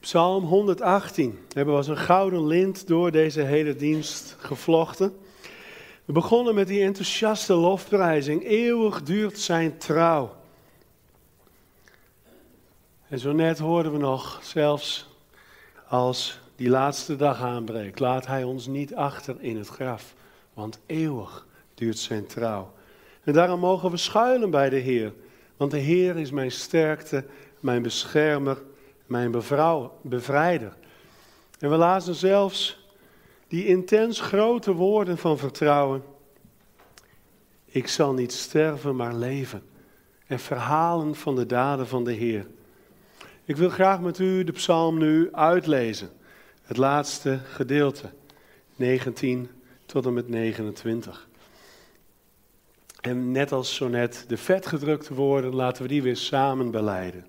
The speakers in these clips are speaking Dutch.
Psalm 118. We hebben als een gouden lint door deze hele dienst gevlochten. We begonnen met die enthousiaste lofprijzing. Eeuwig duurt zijn trouw. En zo net hoorden we nog, zelfs als die laatste dag aanbreekt, laat hij ons niet achter in het graf. Want eeuwig duurt zijn trouw. En daarom mogen we schuilen bij de Heer. Want de Heer is mijn sterkte, mijn beschermer mijn bevrijder. En we lazen zelfs die intens grote woorden van vertrouwen. Ik zal niet sterven, maar leven. En verhalen van de daden van de Heer. Ik wil graag met u de psalm nu uitlezen. Het laatste gedeelte, 19 tot en met 29. En net als zo net de vetgedrukte woorden, laten we die weer samen beleiden.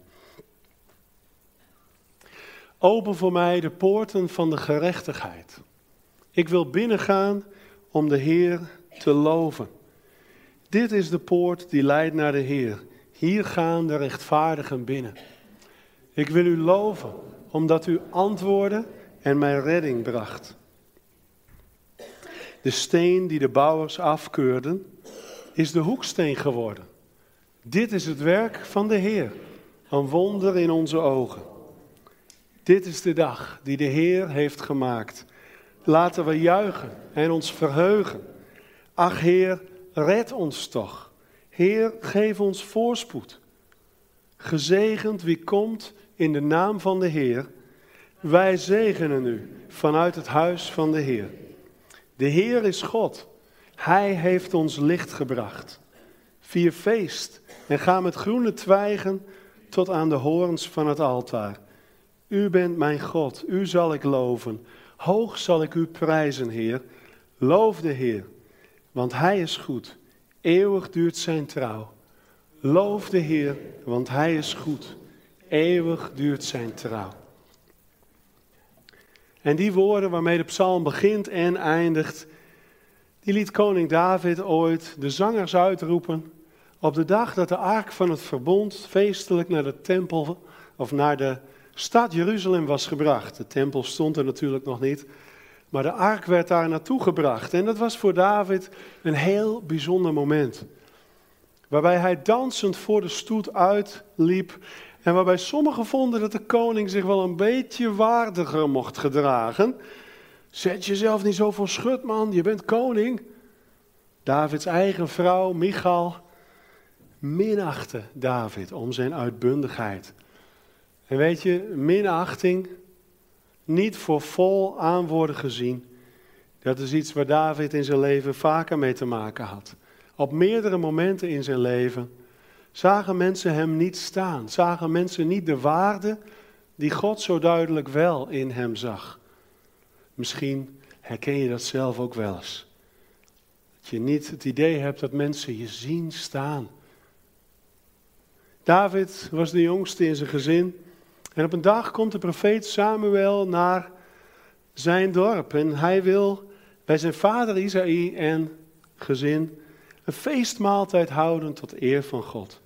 Open voor mij de poorten van de gerechtigheid. Ik wil binnengaan om de Heer te loven. Dit is de poort die leidt naar de Heer. Hier gaan de rechtvaardigen binnen. Ik wil u loven, omdat u antwoorden en mijn redding bracht. De steen die de bouwers afkeurden, is de hoeksteen geworden. Dit is het werk van de Heer, een wonder in onze ogen. Dit is de dag die de Heer heeft gemaakt. Laten we juichen en ons verheugen. Ach Heer, red ons toch. Heer, geef ons voorspoed. Gezegend wie komt in de naam van de Heer. Wij zegenen u vanuit het huis van de Heer. De Heer is God. Hij heeft ons licht gebracht. Vier feest en ga met groene twijgen tot aan de hoorns van het altaar. U bent mijn God, u zal ik loven. Hoog zal ik u prijzen, Heer. Loof de Heer, want Hij is goed. Eeuwig duurt zijn trouw. Loof de Heer, want Hij is goed. Eeuwig duurt zijn trouw. En die woorden waarmee de psalm begint en eindigt, die liet koning David ooit de zangers uitroepen op de dag dat de ark van het verbond feestelijk naar de tempel of naar de stad Jeruzalem was gebracht. De tempel stond er natuurlijk nog niet. Maar de ark werd daar naartoe gebracht. En dat was voor David een heel bijzonder moment. Waarbij hij dansend voor de stoet uitliep. En waarbij sommigen vonden dat de koning zich wel een beetje waardiger mocht gedragen. Zet jezelf niet zo voor schut, man, je bent koning. Davids eigen vrouw, Michal, minachtte David om zijn uitbundigheid. En weet je, minachting, niet voor vol aan worden gezien, dat is iets waar David in zijn leven vaker mee te maken had. Op meerdere momenten in zijn leven zagen mensen hem niet staan, zagen mensen niet de waarde die God zo duidelijk wel in hem zag. Misschien herken je dat zelf ook wel eens. Dat je niet het idee hebt dat mensen je zien staan. David was de jongste in zijn gezin. En op een dag komt de profeet Samuel naar zijn dorp. En hij wil bij zijn vader Isaïe en gezin een feestmaaltijd houden tot eer van God.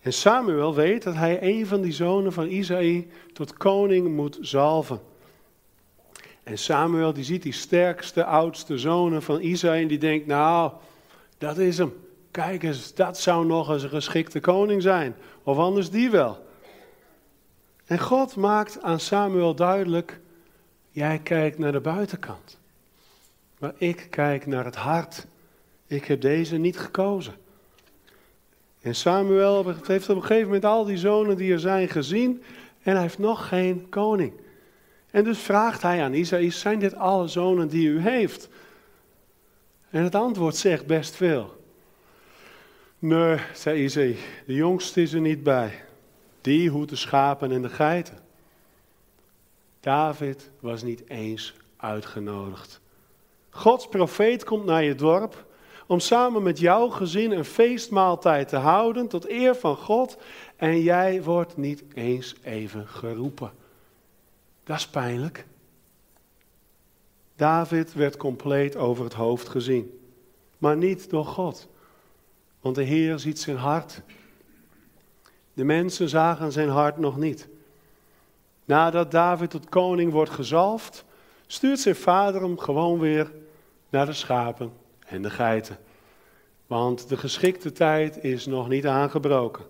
En Samuel weet dat hij een van die zonen van Isaïe tot koning moet zalven. En Samuel die ziet die sterkste, oudste zonen van Isaïe en die denkt, nou, dat is hem. Kijk eens, dat zou nog eens een geschikte koning zijn. Of anders die wel. En God maakt aan Samuel duidelijk, jij kijkt naar de buitenkant. Maar ik kijk naar het hart. Ik heb deze niet gekozen. En Samuel heeft op een gegeven moment al die zonen die er zijn gezien en hij heeft nog geen koning. En dus vraagt hij aan Isaïe, zijn dit alle zonen die u heeft? En het antwoord zegt best veel. Nee, zei Isaïe, de jongste is er niet bij. Die hoedt de schapen en de geiten. David was niet eens uitgenodigd. Gods profeet komt naar je dorp om samen met jouw gezin een feestmaaltijd te houden tot eer van God en jij wordt niet eens even geroepen. Dat is pijnlijk. David werd compleet over het hoofd gezien, maar niet door God. Want de Heer ziet zijn hart de mensen zagen zijn hart nog niet. Nadat David tot koning wordt gezalfd, stuurt zijn vader hem gewoon weer naar de schapen en de geiten. Want de geschikte tijd is nog niet aangebroken.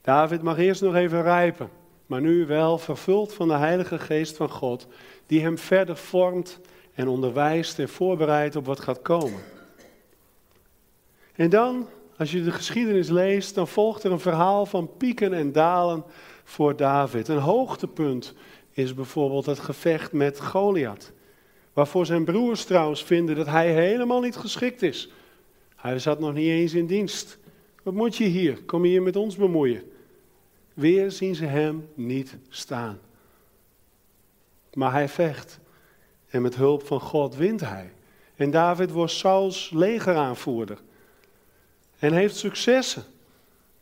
David mag eerst nog even rijpen, maar nu wel vervuld van de Heilige Geest van God, die hem verder vormt en onderwijst en voorbereidt op wat gaat komen. En dan, als je de geschiedenis leest, dan volgt er een verhaal van pieken en dalen voor David. Een hoogtepunt is bijvoorbeeld het gevecht met Goliath. Waarvoor zijn broers trouwens vinden dat hij helemaal niet geschikt is. Hij zat nog niet eens in dienst. Wat moet je hier? Kom je hier met ons bemoeien? Weer zien ze hem niet staan. Maar hij vecht. En met hulp van God wint hij. En David wordt Sauls legeraanvoerder. En heeft successen.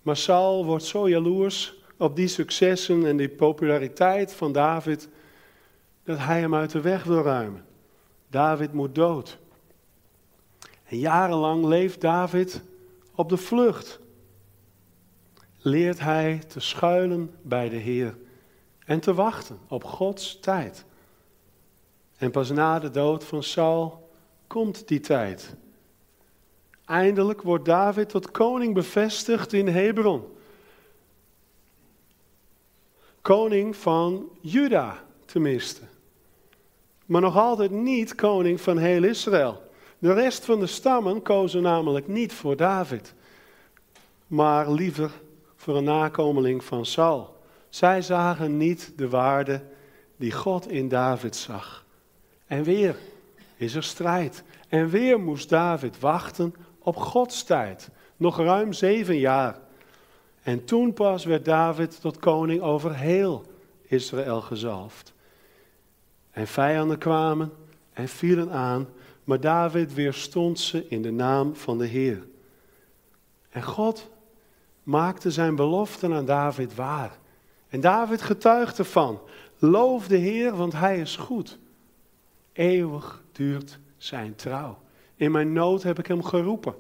Maar Saul wordt zo jaloers op die successen en die populariteit van David, dat hij hem uit de weg wil ruimen. David moet dood. En jarenlang leeft David op de vlucht. Leert hij te schuilen bij de Heer en te wachten op Gods tijd. En pas na de dood van Saul komt die tijd. Eindelijk wordt David tot koning bevestigd in Hebron. Koning van Juda, tenminste. Maar nog altijd niet koning van heel Israël. De rest van de stammen kozen namelijk niet voor David, maar liever voor een nakomeling van Saul. Zij zagen niet de waarde die God in David zag. En weer is er strijd. En weer moest David wachten op Gods tijd. Nog ruim zeven jaar. En toen pas werd David tot koning over heel Israël gezalfd. En vijanden kwamen en vielen aan, maar David weerstond ze in de naam van de Heer. En God maakte zijn beloften aan David waar. En David getuigde van: Loof de Heer, want Hij is goed. Eeuwig duurt zijn trouw. In mijn nood heb ik Hem geroepen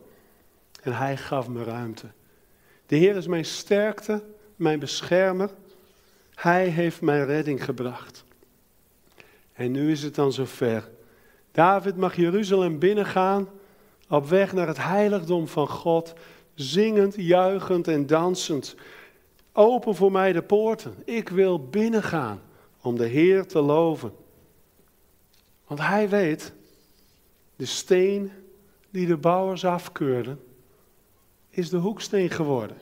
en Hij gaf me ruimte. De Heer is mijn sterkte, mijn beschermer. Hij heeft mijn redding gebracht. En nu is het dan zover. David mag Jeruzalem binnengaan op weg naar het heiligdom van God, zingend, juichend en dansend. Open voor mij de poorten. Ik wil binnengaan om de Heer te loven. Want hij weet, de steen die de bouwers afkeurden, is de hoeksteen geworden.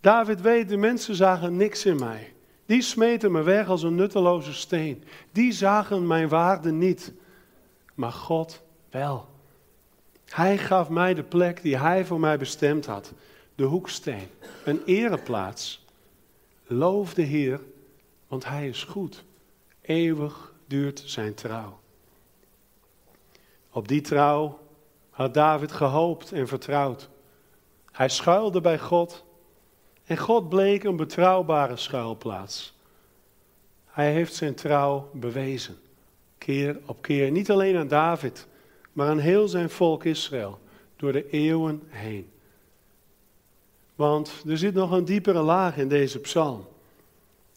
David weet, de mensen zagen niks in mij. Die smeten me weg als een nutteloze steen. Die zagen mijn waarde niet. Maar God wel. Hij gaf mij de plek die hij voor mij bestemd had. De hoeksteen. Een ereplaats. Loof de Heer, want hij is goed. Eeuwig duurt zijn trouw. Op die trouw had David gehoopt en vertrouwd. Hij schuilde bij God en God bleek een betrouwbare schuilplaats. Hij heeft zijn trouw bewezen, keer op keer, niet alleen aan David, maar aan heel zijn volk Israël, door de eeuwen heen. Want er zit nog een diepere laag in deze psalm.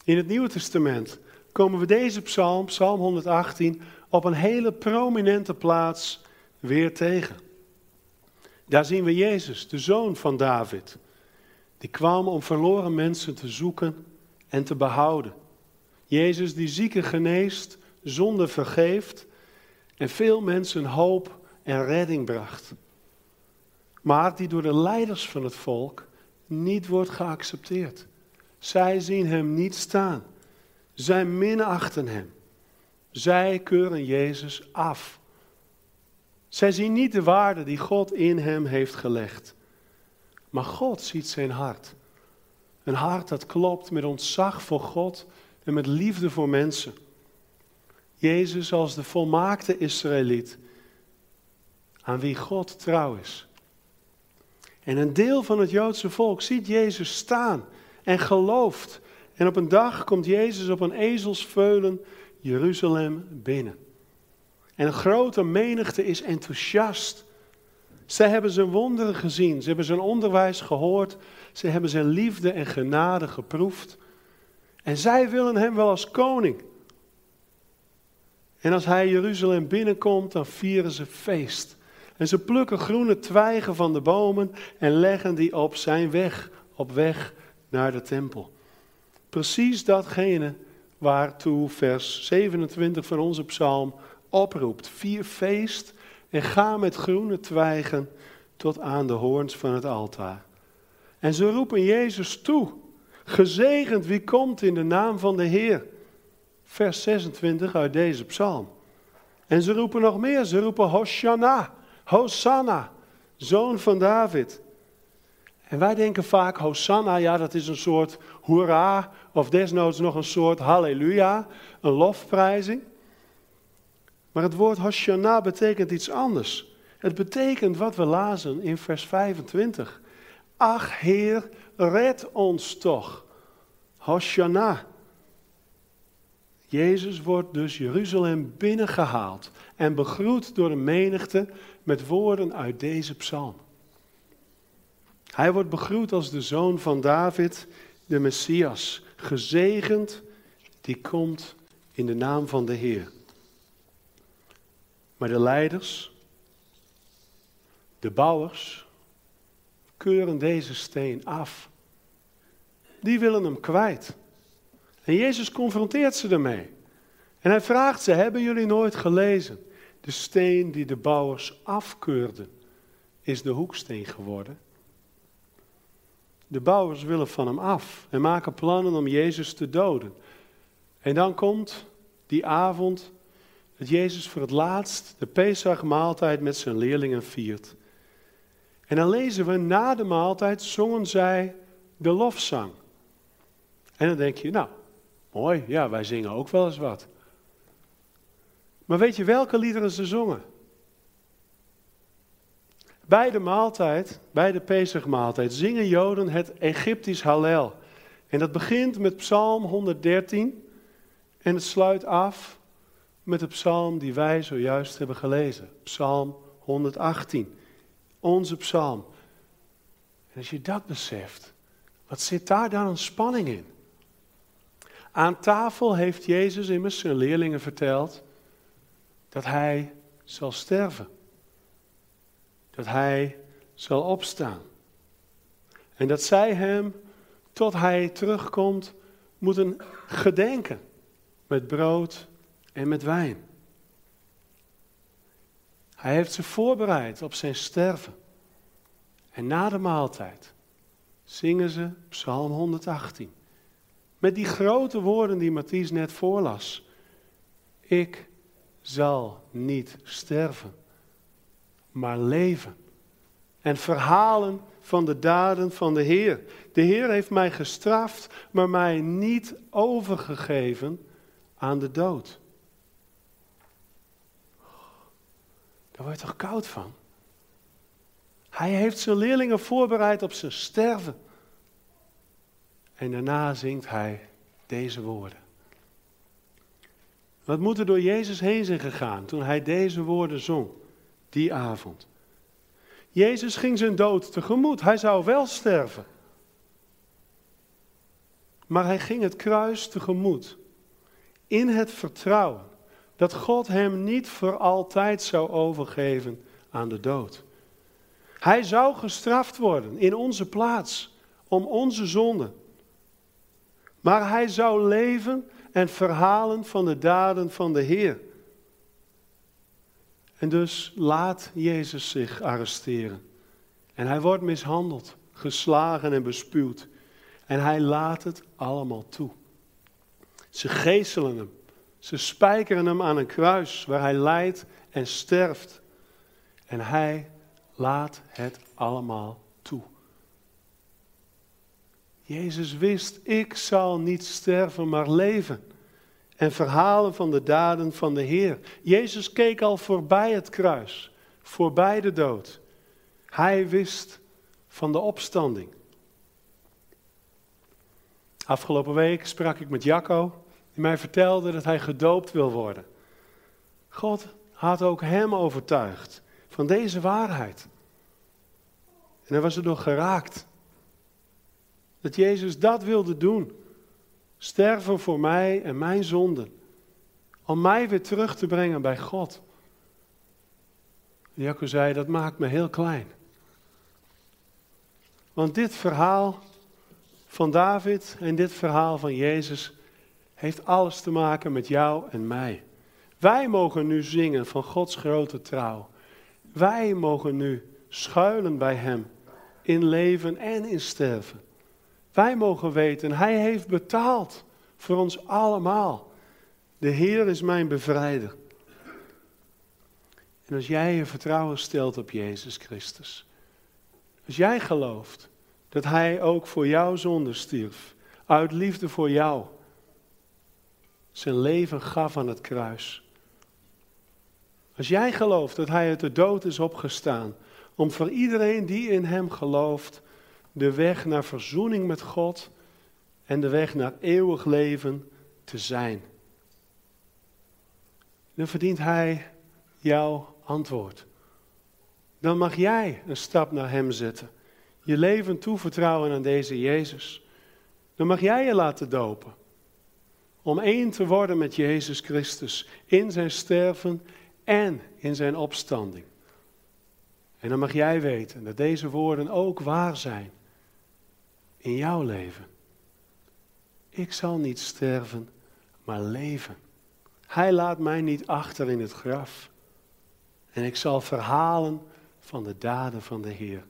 In het Nieuwe Testament komen we deze psalm, psalm 118, op een hele prominente plaats weer tegen. Daar zien we Jezus, de zoon van David. Die kwam om verloren mensen te zoeken en te behouden. Jezus die zieken geneest, zonde vergeeft en veel mensen hoop en redding bracht. Maar die door de leiders van het volk niet wordt geaccepteerd. Zij zien hem niet staan. Zij minachten hem. Zij keuren Jezus af. Zij zien niet de waarde die God in hem heeft gelegd. Maar God ziet zijn hart. Een hart dat klopt met ontzag voor God en met liefde voor mensen. Jezus als de volmaakte Israëliet, aan wie God trouw is. En een deel van het Joodse volk ziet Jezus staan en gelooft. En op een dag komt Jezus op een ezelsveulen Jeruzalem binnen. En een grote menigte is enthousiast. Zij hebben zijn wonderen gezien, ze hebben zijn onderwijs gehoord, ze hebben zijn liefde en genade geproefd. En zij willen hem wel als koning. En als hij Jeruzalem binnenkomt, dan vieren ze feest. En ze plukken groene twijgen van de bomen en leggen die op zijn weg, op weg naar de tempel. Precies datgene waartoe vers 27 van onze psalm oproept. Vier feest en ga met groene twijgen tot aan de hoorns van het altaar. En ze roepen Jezus toe. Gezegend wie komt in de naam van de Heer. Vers 26 uit deze psalm. En ze roepen nog meer. Ze roepen Hosanna, Hosanna, zoon van David. En wij denken vaak, Hosanna, ja dat is een soort hoera, of desnoods nog een soort halleluja, een lofprijzing. Maar het woord Hosanna betekent iets anders. Het betekent wat we lazen in vers 25. Ach Heer, red ons toch. Hosanna. Jezus wordt dus Jeruzalem binnengehaald en begroet door de menigte met woorden uit deze psalm. Hij wordt begroet als de zoon van David, de Messias, gezegend die komt in de naam van de Heer. Maar de leiders, de bouwers, keuren deze steen af. Die willen hem kwijt. En Jezus confronteert ze ermee. En hij vraagt ze: Hebben jullie nooit gelezen? De steen die de bouwers afkeurden, is de hoeksteen geworden. De bouwers willen van hem af en maken plannen om Jezus te doden. En dan komt die avond dat Jezus voor het laatst de Pesachmaaltijd met zijn leerlingen viert. En dan lezen we, na de maaltijd zongen zij de lofzang. En dan denk je, nou, mooi, ja, wij zingen ook wel eens wat. Maar weet je welke liederen ze zongen? Bij de maaltijd, bij de Pesachmaaltijd, zingen Joden het Egyptisch Hallel. En dat begint met Psalm 113 en het sluit af met de psalm die wij zojuist hebben gelezen. Psalm 118, onze psalm. En als je dat beseft, wat zit daar dan een spanning in? Aan tafel heeft Jezus immers zijn leerlingen verteld dat hij zal sterven dat hij zal opstaan. En dat zij hem, tot hij terugkomt, moeten gedenken met brood en met wijn. Hij heeft ze voorbereid op zijn sterven. En na de maaltijd zingen ze Psalm 118. Met die grote woorden die Matthäus net voorlas. Ik zal niet sterven maar leven. En verhalen van de daden van de Heer. De Heer heeft mij gestraft, maar mij niet overgegeven aan de dood. Daar word je toch koud van? Hij heeft zijn leerlingen voorbereid op zijn sterven. En daarna zingt hij deze woorden. Wat moet er door Jezus heen zijn gegaan toen hij deze woorden zong? Die avond. Jezus ging zijn dood tegemoet. Hij zou wel sterven. Maar hij ging het kruis tegemoet. In het vertrouwen dat God hem niet voor altijd zou overgeven aan de dood. Hij zou gestraft worden in onze plaats om onze zonde. Maar hij zou leven en verhalen van de daden van de Heer. En dus laat Jezus zich arresteren. En hij wordt mishandeld, geslagen en bespuwd. En hij laat het allemaal toe. Ze geeselen hem. Ze spijkeren hem aan een kruis waar hij lijdt en sterft. En hij laat het allemaal toe. Jezus wist, ik zal niet sterven, maar leven en verhalen van de daden van de Heer. Jezus keek al voorbij het kruis, voorbij de dood. Hij wist van de opstanding. Afgelopen week sprak ik met Jacco, die mij vertelde dat hij gedoopt wil worden. God had ook hem overtuigd van deze waarheid. En hij was erdoor geraakt. Dat Jezus dat wilde doen Sterven voor mij en mijn zonden. Om mij weer terug te brengen bij God. Jacco zei, dat maakt me heel klein. Want dit verhaal van David en dit verhaal van Jezus heeft alles te maken met jou en mij. Wij mogen nu zingen van Gods grote trouw. Wij mogen nu schuilen bij Hem in leven en in sterven. Wij mogen weten, Hij heeft betaald voor ons allemaal. De Heer is mijn bevrijder. En als jij je vertrouwen stelt op Jezus Christus, als jij gelooft dat Hij ook voor jouw zonde stierf, uit liefde voor jou, zijn leven gaf aan het kruis. Als jij gelooft dat Hij uit de dood is opgestaan, om voor iedereen die in Hem gelooft, de weg naar verzoening met God en de weg naar eeuwig leven te zijn. Dan verdient Hij jouw antwoord. Dan mag jij een stap naar Hem zetten. Je leven toevertrouwen aan deze Jezus. Dan mag jij je laten dopen. Om één te worden met Jezus Christus in zijn sterven en in zijn opstanding. En dan mag jij weten dat deze woorden ook waar zijn in jouw leven. Ik zal niet sterven, maar leven. Hij laat mij niet achter in het graf. En ik zal verhalen van de daden van de Heer.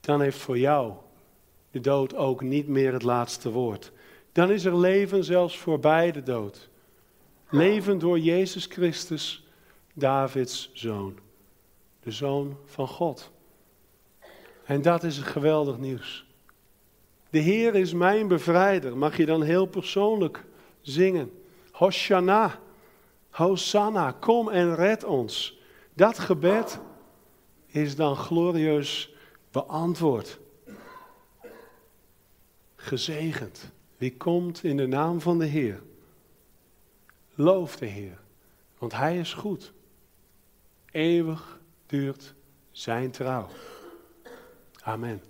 Dan heeft voor jou de dood ook niet meer het laatste woord. Dan is er leven zelfs voorbij de dood. Leven door Jezus Christus, Davids zoon. De zoon van God. En dat is geweldig nieuws. De Heer is mijn bevrijder. Mag je dan heel persoonlijk zingen. Hoshana, Hosanna, kom en red ons. Dat gebed is dan glorieus beantwoord. Gezegend. Wie komt in de naam van de Heer? Loof de Heer, want Hij is goed. Eeuwig duurt zijn trouw. Amen.